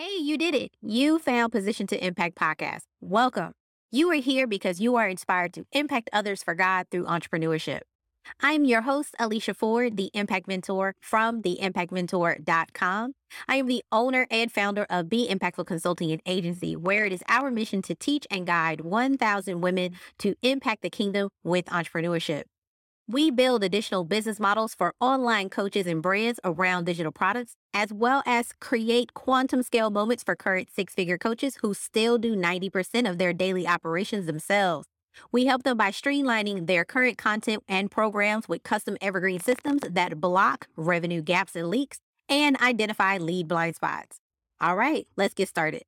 Hey, you did it. You found Position to Impact podcast. Welcome. You are here because you are inspired to impact others for God through entrepreneurship. I'm your host, Alicia Ford, the Impact Mentor from theimpactmentor.com. I am the owner and founder of Be Impactful Consulting and Agency, where it is our mission to teach and guide 1,000 women to impact the kingdom with entrepreneurship. We build additional business models for online coaches and brands around digital products, as well as create quantum scale moments for current six figure coaches who still do 90% of their daily operations themselves. We help them by streamlining their current content and programs with custom evergreen systems that block revenue gaps and leaks and identify lead blind spots. All right, let's get started.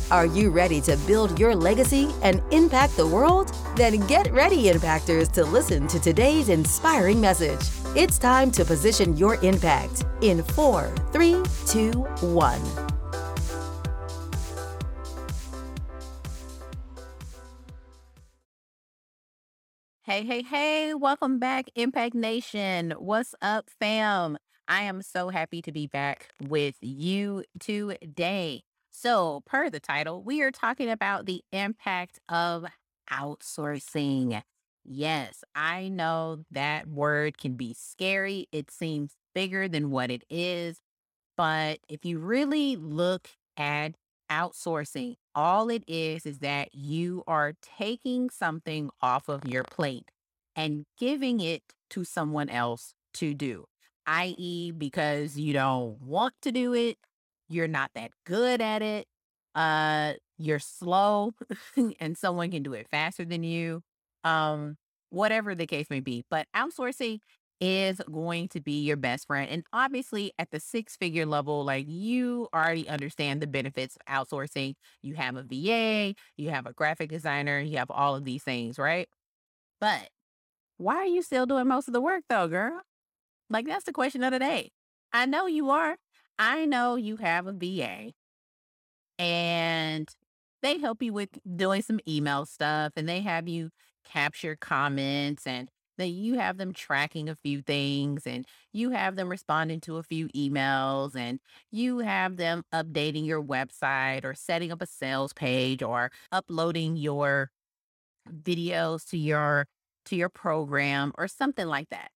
Are you ready to build your legacy and impact the world? Then get ready, Impactors, to listen to today's inspiring message. It's time to position your impact in four, three, two, one. Hey, hey, hey, welcome back, Impact Nation. What's up, fam? I am so happy to be back with you today. So, per the title, we are talking about the impact of outsourcing. Yes, I know that word can be scary. It seems bigger than what it is. But if you really look at outsourcing, all it is is that you are taking something off of your plate and giving it to someone else to do, i.e., because you don't want to do it you're not that good at it, uh, you're slow and someone can do it faster than you, um, whatever the case may be. But outsourcing is going to be your best friend. And obviously, at the six figure level, like you already understand the benefits of outsourcing. You have a VA, you have a graphic designer, you have all of these things, right? But why are you still doing most of the work though, girl? Like, that's the question of the day. I know you are. I know you have a VA and they help you with doing some email stuff and they have you capture comments and that you have them tracking a few things and you have them responding to a few emails and you have them updating your website or setting up a sales page or uploading your videos to your to your program or something like that.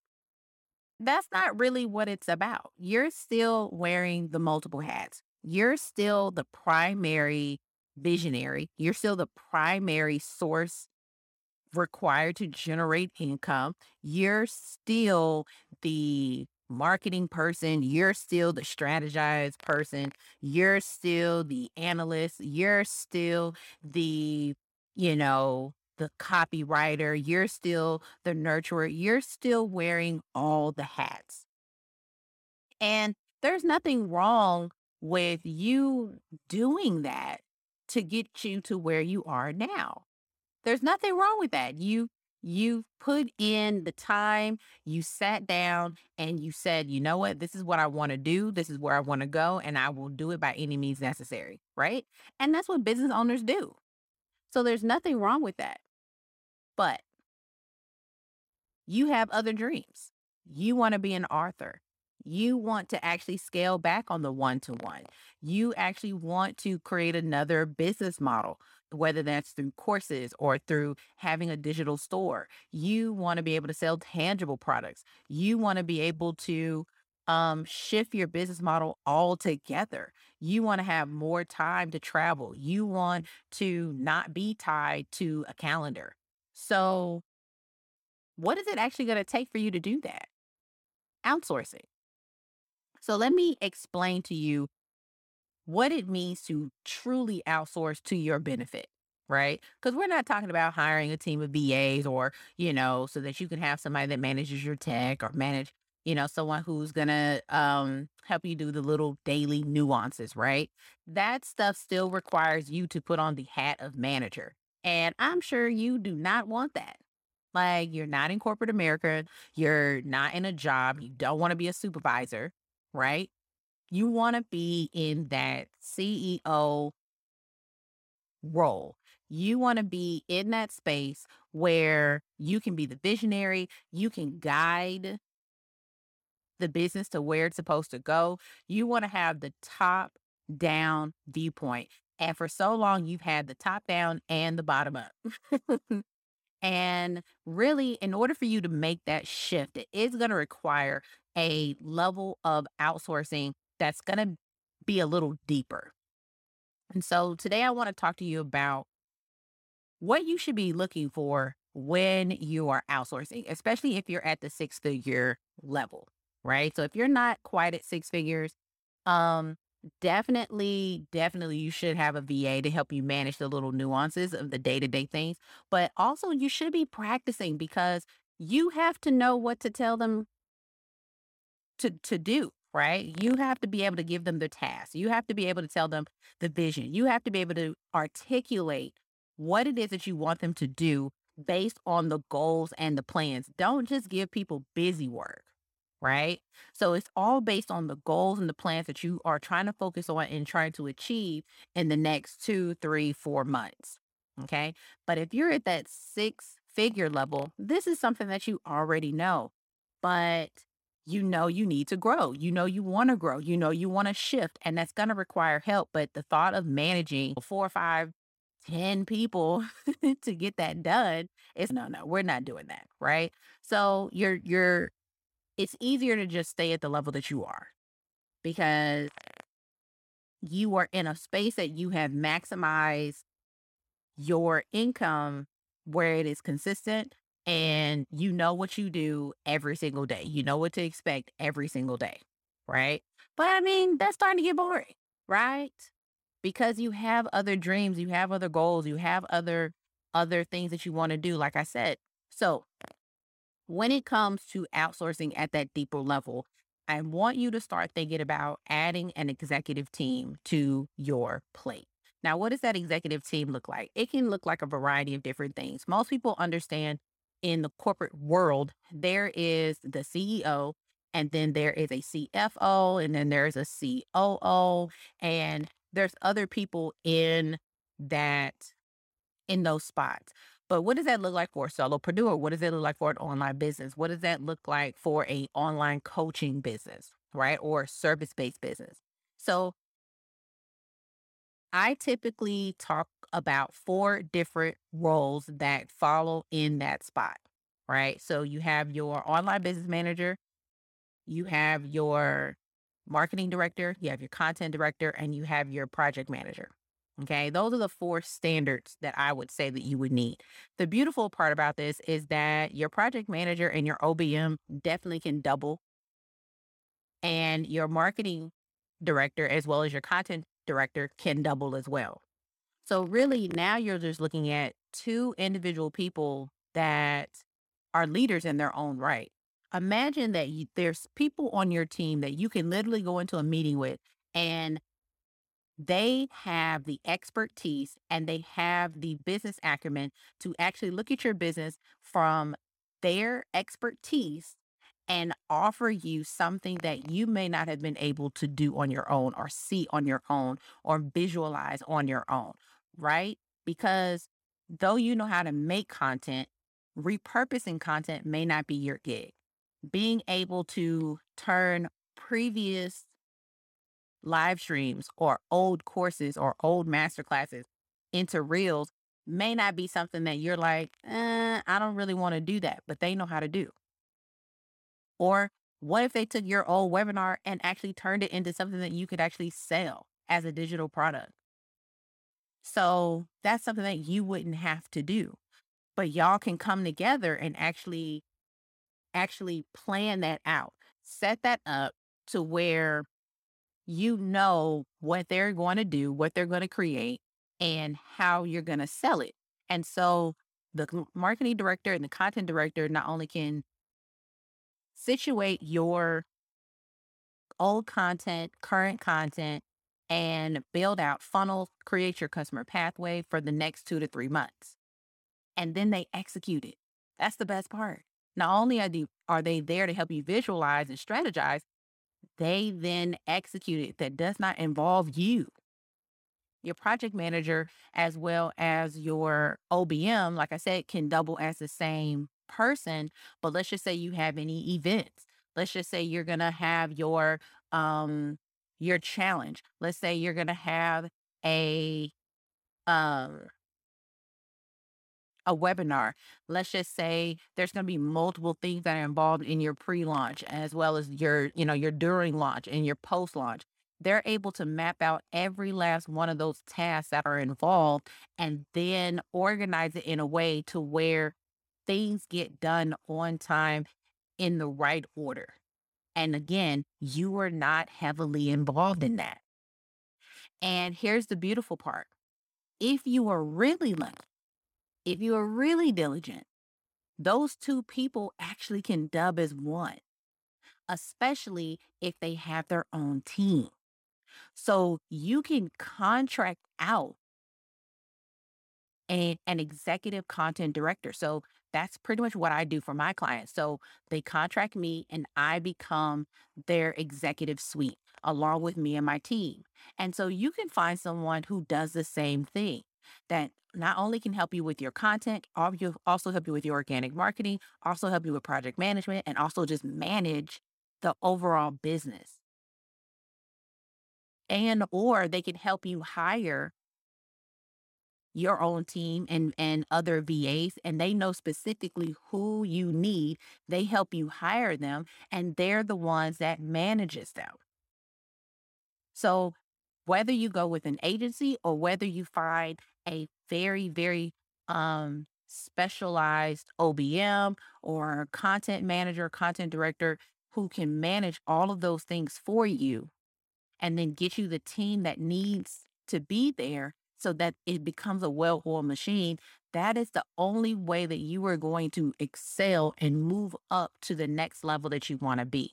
That's not really what it's about. You're still wearing the multiple hats. You're still the primary visionary. You're still the primary source required to generate income. You're still the marketing person. You're still the strategized person. You're still the analyst. You're still the, you know, the copywriter, you're still the nurturer, you're still wearing all the hats. And there's nothing wrong with you doing that to get you to where you are now. There's nothing wrong with that. You you put in the time, you sat down and you said, "You know what? This is what I want to do. This is where I want to go and I will do it by any means necessary." Right? And that's what business owners do. So there's nothing wrong with that. But you have other dreams. You want to be an author. You want to actually scale back on the one to one. You actually want to create another business model, whether that's through courses or through having a digital store. You want to be able to sell tangible products. You want to be able to um, shift your business model altogether. You want to have more time to travel. You want to not be tied to a calendar. So, what is it actually going to take for you to do that? Outsourcing. So, let me explain to you what it means to truly outsource to your benefit, right? Because we're not talking about hiring a team of VAs or, you know, so that you can have somebody that manages your tech or manage, you know, someone who's going to um, help you do the little daily nuances, right? That stuff still requires you to put on the hat of manager. And I'm sure you do not want that. Like you're not in corporate America, you're not in a job, you don't want to be a supervisor, right? You want to be in that CEO role. You want to be in that space where you can be the visionary, you can guide the business to where it's supposed to go. You want to have the top down viewpoint. And for so long, you've had the top down and the bottom up. and really, in order for you to make that shift, it is going to require a level of outsourcing that's going to be a little deeper. And so today I want to talk to you about what you should be looking for when you are outsourcing, especially if you're at the six figure level, right? So if you're not quite at six figures, um, definitely, definitely you should have a VA to help you manage the little nuances of the day to day things. But also, you should be practicing because you have to know what to tell them to, to do right? You have to be able to give them the task. You have to be able to tell them the vision. You have to be able to articulate what it is that you want them to do based on the goals and the plans. Don't just give people busy work, right? So it's all based on the goals and the plans that you are trying to focus on and trying to achieve in the next two, three, four months. Okay. But if you're at that six figure level, this is something that you already know. But you know you need to grow. You know you want to grow. You know you want to shift, and that's going to require help. But the thought of managing four, five, ten people to get that done is no, no, we're not doing that, right? So you're you're. It's easier to just stay at the level that you are because you are in a space that you have maximized your income where it is consistent and you know what you do every single day. You know what to expect every single day, right? But I mean, that's starting to get boring, right? Because you have other dreams, you have other goals, you have other other things that you want to do like I said. So, when it comes to outsourcing at that deeper level, I want you to start thinking about adding an executive team to your plate. Now, what does that executive team look like? It can look like a variety of different things. Most people understand in the corporate world, there is the CEO, and then there is a CFO, and then there's a COO, and there's other people in that in those spots. But what does that look like for a solopreneur? What does it look like for an online business? What does that look like for a online coaching business, right? Or service based business? So I typically talk about four different roles that follow in that spot, right? So you have your online business manager, you have your marketing director, you have your content director, and you have your project manager. Okay, those are the four standards that I would say that you would need. The beautiful part about this is that your project manager and your OBM definitely can double, and your marketing director as well as your content director can double as well. So really now you're just looking at two individual people that are leaders in their own right. Imagine that you, there's people on your team that you can literally go into a meeting with and they have the expertise and they have the business acumen to actually look at your business from their expertise and offer you something that you may not have been able to do on your own or see on your own or visualize on your own, right? Because though you know how to make content, repurposing content may not be your gig. Being able to turn previous live streams or old courses or old master classes into reels may not be something that you're like, eh, I don't really want to do that, but they know how to do. Or what if they took your old webinar and actually turned it into something that you could actually sell as a digital product? So that's something that you wouldn't have to do. But y'all can come together and actually actually plan that out. Set that up to where you know what they're going to do, what they're going to create, and how you're going to sell it. And so the marketing director and the content director not only can situate your old content, current content, and build out funnel, create your customer pathway for the next two to three months. And then they execute it. That's the best part. Not only are they, are they there to help you visualize and strategize, they then execute it that does not involve you. Your project manager, as well as your OBM, like I said, can double as the same person. But let's just say you have any events. Let's just say you're gonna have your um your challenge. Let's say you're gonna have a um a webinar. Let's just say there's going to be multiple things that are involved in your pre-launch as well as your, you know, your during launch and your post-launch. They're able to map out every last one of those tasks that are involved and then organize it in a way to where things get done on time in the right order. And again, you are not heavily involved in that. And here's the beautiful part. If you are really lucky, if you are really diligent, those two people actually can dub as one, especially if they have their own team. So you can contract out an executive content director. So that's pretty much what I do for my clients. So they contract me and I become their executive suite along with me and my team. And so you can find someone who does the same thing that not only can help you with your content, also help you with your organic marketing, also help you with project management, and also just manage the overall business. And or they can help you hire your own team and and other VAs and they know specifically who you need. They help you hire them and they're the ones that manages them. So whether you go with an agency or whether you find a very very um specialized OBM or content manager, content director who can manage all of those things for you and then get you the team that needs to be there so that it becomes a well oiled machine, that is the only way that you are going to excel and move up to the next level that you want to be.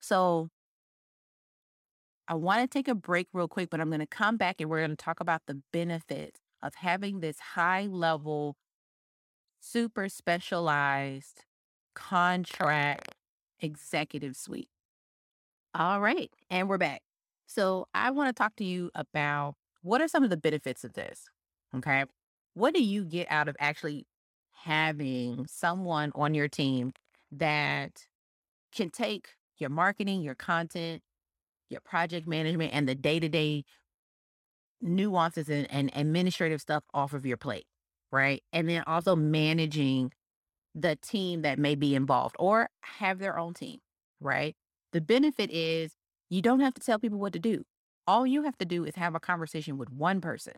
So, I want to take a break real quick, but I'm going to come back and we're going to talk about the benefits of having this high level, super specialized contract executive suite. All right. And we're back. So, I want to talk to you about what are some of the benefits of this? Okay. What do you get out of actually having someone on your team that can take your marketing, your content, your project management, and the day to day nuances and, and administrative stuff off of your plate? Right. And then also managing the team that may be involved or have their own team. Right. The benefit is you don't have to tell people what to do. All you have to do is have a conversation with one person.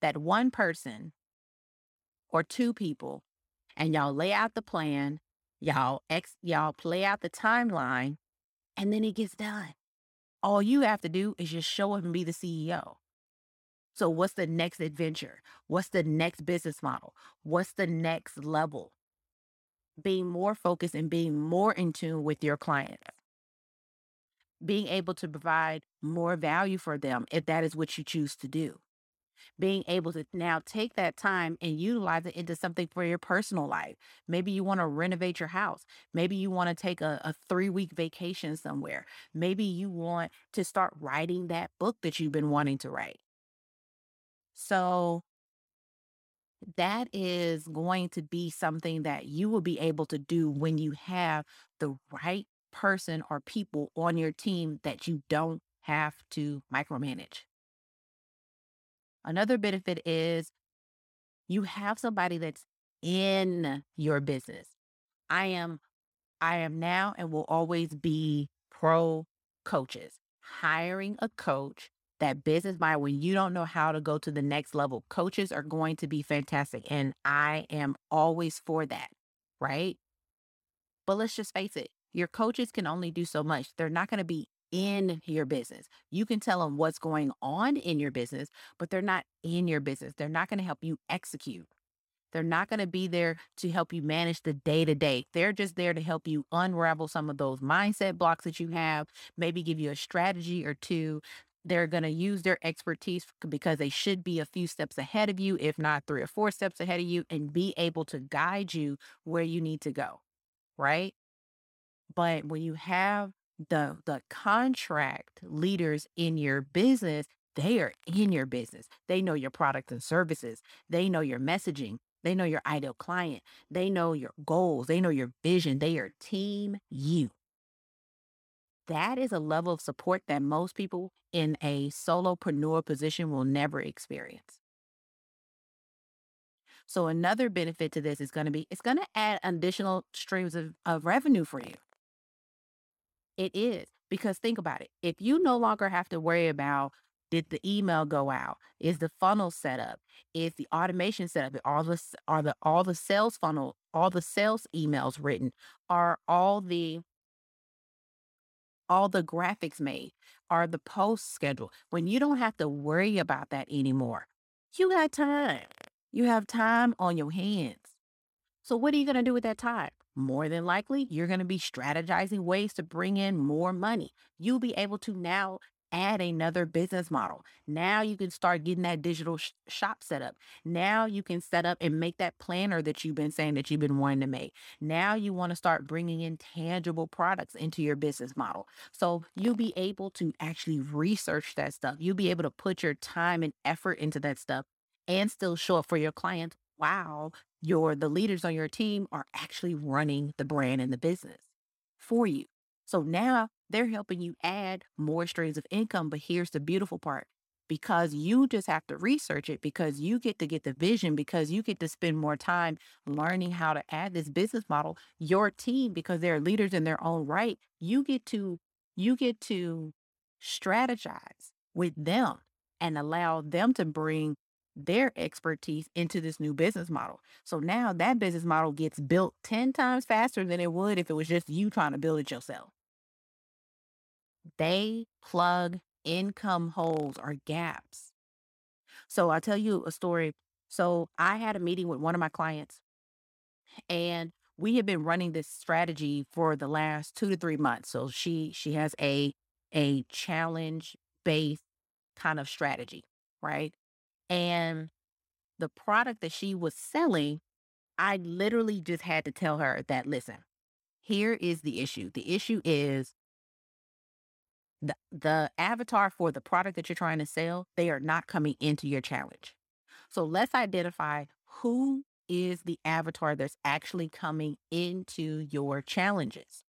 That one person or two people, and y'all lay out the plan, y'all ex y'all play out the timeline, and then it gets done. All you have to do is just show up and be the CEO. So what's the next adventure? What's the next business model? What's the next level? Being more focused and being more in tune with your clients being able to provide more value for them if that is what you choose to do. Being able to now take that time and utilize it into something for your personal life. Maybe you want to renovate your house. Maybe you want to take a, a three week vacation somewhere. Maybe you want to start writing that book that you've been wanting to write. So, that is going to be something that you will be able to do when you have the right person or people on your team that you don't have to micromanage. Another benefit is you have somebody that's in your business. I am I am now and will always be pro coaches. Hiring a coach that business mind when you don't know how to go to the next level. Coaches are going to be fantastic and I am always for that, right? But let's just face it, your coaches can only do so much. They're not going to be in your business. You can tell them what's going on in your business, but they're not in your business. They're not going to help you execute. They're not going to be there to help you manage the day to day. They're just there to help you unravel some of those mindset blocks that you have, maybe give you a strategy or two They're going to use their expertise because they should be a few steps ahead of you, if not three or four steps ahead of you, and be able to guide you where you need to go. Right. But when you have the the contract leaders in your business, they are in your business. They know your products and services. They know your messaging. They know your ideal client. They know your goals. They know your vision. They are team you. That is a level of support that most people in a solopreneur position will never experience. So another benefit to this is going to be it's going to add additional streams of, of revenue for you. It is because think about it. If you no longer have to worry about did the email go out? Is the funnel set up? Is the automation set up? Are the are the all the sales funnel, all the sales emails written? Are all the all the graphics made? Are the posts scheduled? When you don't have to worry about that anymore, you got time. You have time on your hands. So what are you going to do with that time? More than likely, you're going to be strategizing ways to bring in more money. You'll be able to now add another business model. Now you can start getting that digital sh- shop set up. Now you can set up and make that planner that you've been saying that you've been wanting to make. Now you want to start bringing in tangible products into your business model. So you'll be able to actually research that stuff. You'll be able to put your time and effort into that stuff and still show up for your clients while your the leaders on your team are actually running the brand and the business for you. So now they're helping you add more streams of income. But here's the beautiful part because you just have to research it, because you get to get the vision, because you get to spend more time learning how to add this business model, your team, because they're leaders in their own right, you get to you get to strategize with them and allow them to bring their expertise into this new business model. So now that business model gets built 10 times faster than it would if it was just you trying to build it yourself. They plug income holes or gaps. So I'll tell you a story. So I had a meeting with one of my clients and we have been running this strategy for the last 2 to 3 months. So she she has a a challenge based kind of strategy, right? And the product that she was selling, I literally just had to tell her that listen, here is the issue. The issue is the the avatar for the product that you're trying to sell, they are not coming into your challenge. So let's identify who is the avatar that's actually coming into your challenges.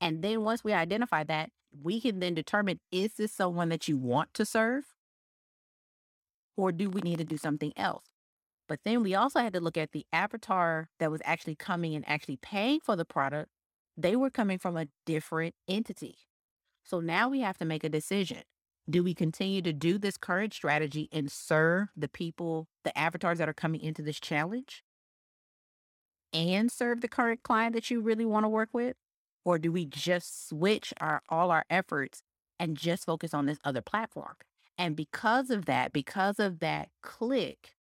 And then once we identify that, we can then determine is this someone that you want to serve? Or do we need to do something else? But then we also had to look at the avatar that was actually coming and actually paying for the product. They were coming from a different entity. So now we have to make a decision. Do we continue to do this current strategy and serve the people, the avatars that are coming into this challenge and serve the current client that you really want to work with? Or do we just switch our all our efforts and just focus on this other platform? And because of that, because of that click,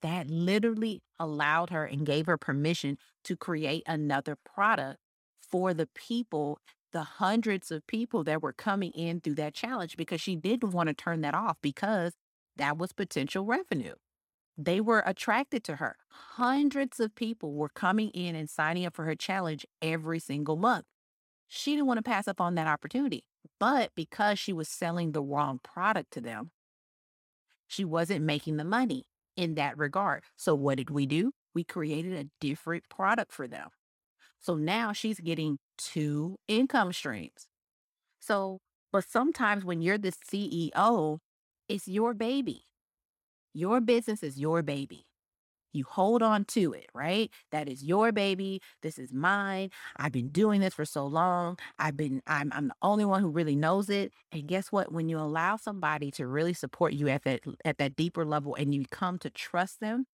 that literally allowed her and gave her permission to create another product for the people the hundreds of people that were coming in through that challenge because she didn't want to turn that off because that was potential revenue. They were attracted to her. Hundreds of people were coming in and signing up for her challenge every single month. She didn't want to pass up on that opportunity. But because she was selling the wrong product to them, she wasn't making the money in that regard. So, what did we do? We created a different product for them. So now she's getting two income streams. So, but sometimes when you're the CEO, it's your baby. Your business is your baby. You hold on to it, right? That is your baby. This is mine. I've been doing this for so long. I've been, I'm, I'm the only one who really knows it. And guess what? When you allow somebody to really support you at that, at that deeper level and you come to trust them,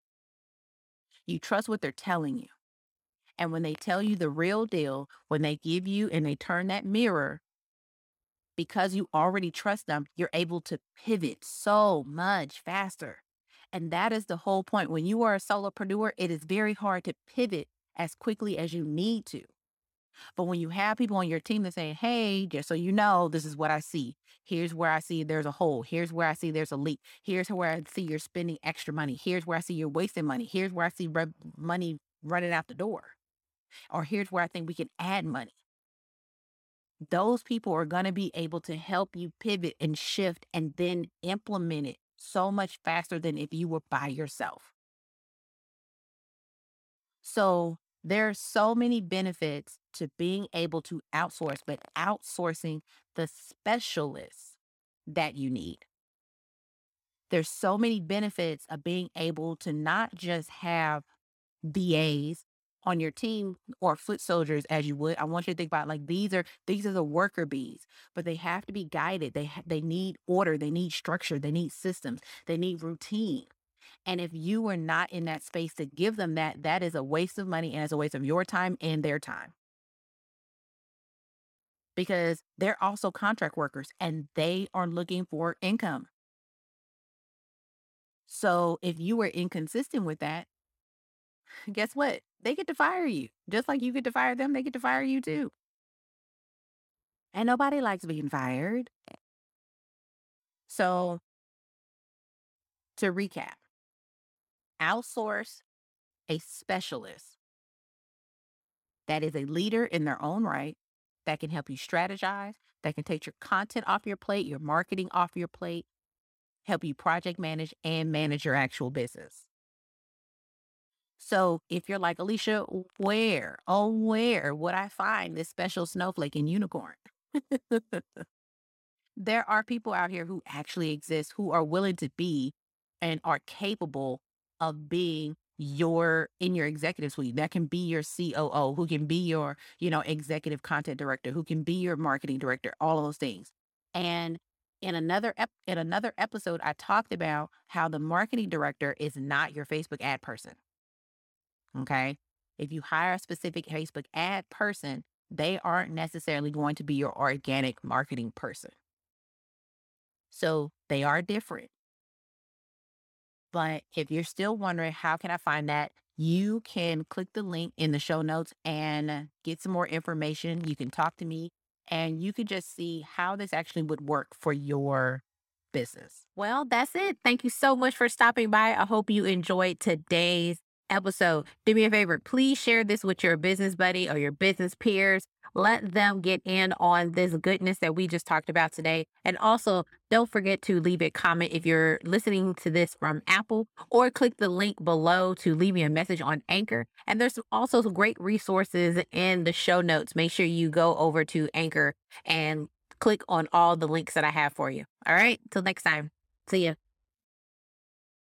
you trust what they're telling you. And when they tell you the real deal, when they give you and they turn that mirror, because you already trust them, you're able to pivot so much faster. And that is the whole point. When you are a solopreneur, it is very hard to pivot as quickly as you need to. But when you have people on your team that say, hey, just so you know, this is what I see. Here's where I see there's a hole. Here's where I see there's a leak. Here's where I see you're spending extra money. Here's where I see you're wasting money. Here's where I see re- money running out the door. Or here's where I think we can add money. Those people are going to be able to help you pivot and shift and then implement it so much faster than if you were by yourself. So there are so many benefits to being able to outsource, but outsourcing the specialists that you need. There's so many benefits of being able to not just have VAs on your team or foot soldiers as you would. I want you to think about like these are these are the worker bees, but they have to be guided. They they need order, they need structure, they need systems, they need routine. And if you are not in that space to give them that, that is a waste of money and it's a waste of your time and their time. Because they're also contract workers and they are looking for income. So if you were inconsistent with that, guess what? They get to fire you. Just like you get to fire them, they get to fire you too. And nobody likes being fired. So to recap, outsource a specialist that is a leader in their own right, that can help you strategize, that can take your content off your plate, your marketing off your plate, help you project manage and manage your actual business. So if you're like, Alicia, where, oh, where would I find this special snowflake and unicorn? there are people out here who actually exist who are willing to be and are capable of being your in your executive suite. That can be your COO who can be your you know executive content director who can be your marketing director all of those things. And in another ep- in another episode I talked about how the marketing director is not your Facebook ad person okay if you hire a specific Facebook ad person they aren't necessarily going to be your organic marketing person so they are different but if you're still wondering, how can I find that? You can click the link in the show notes and get some more information. You can talk to me and you can just see how this actually would work for your business. Well, that's it. Thank you so much for stopping by. I hope you enjoyed today's episode. Do me a favor, please share this with your business buddy or your business peers. Let them get in on this goodness that we just talked about today. And also, don't forget to leave a comment if you're listening to this from Apple or click the link below to leave me a message on Anchor. And there's also some great resources in the show notes. Make sure you go over to Anchor and click on all the links that I have for you. All right, till next time. See ya.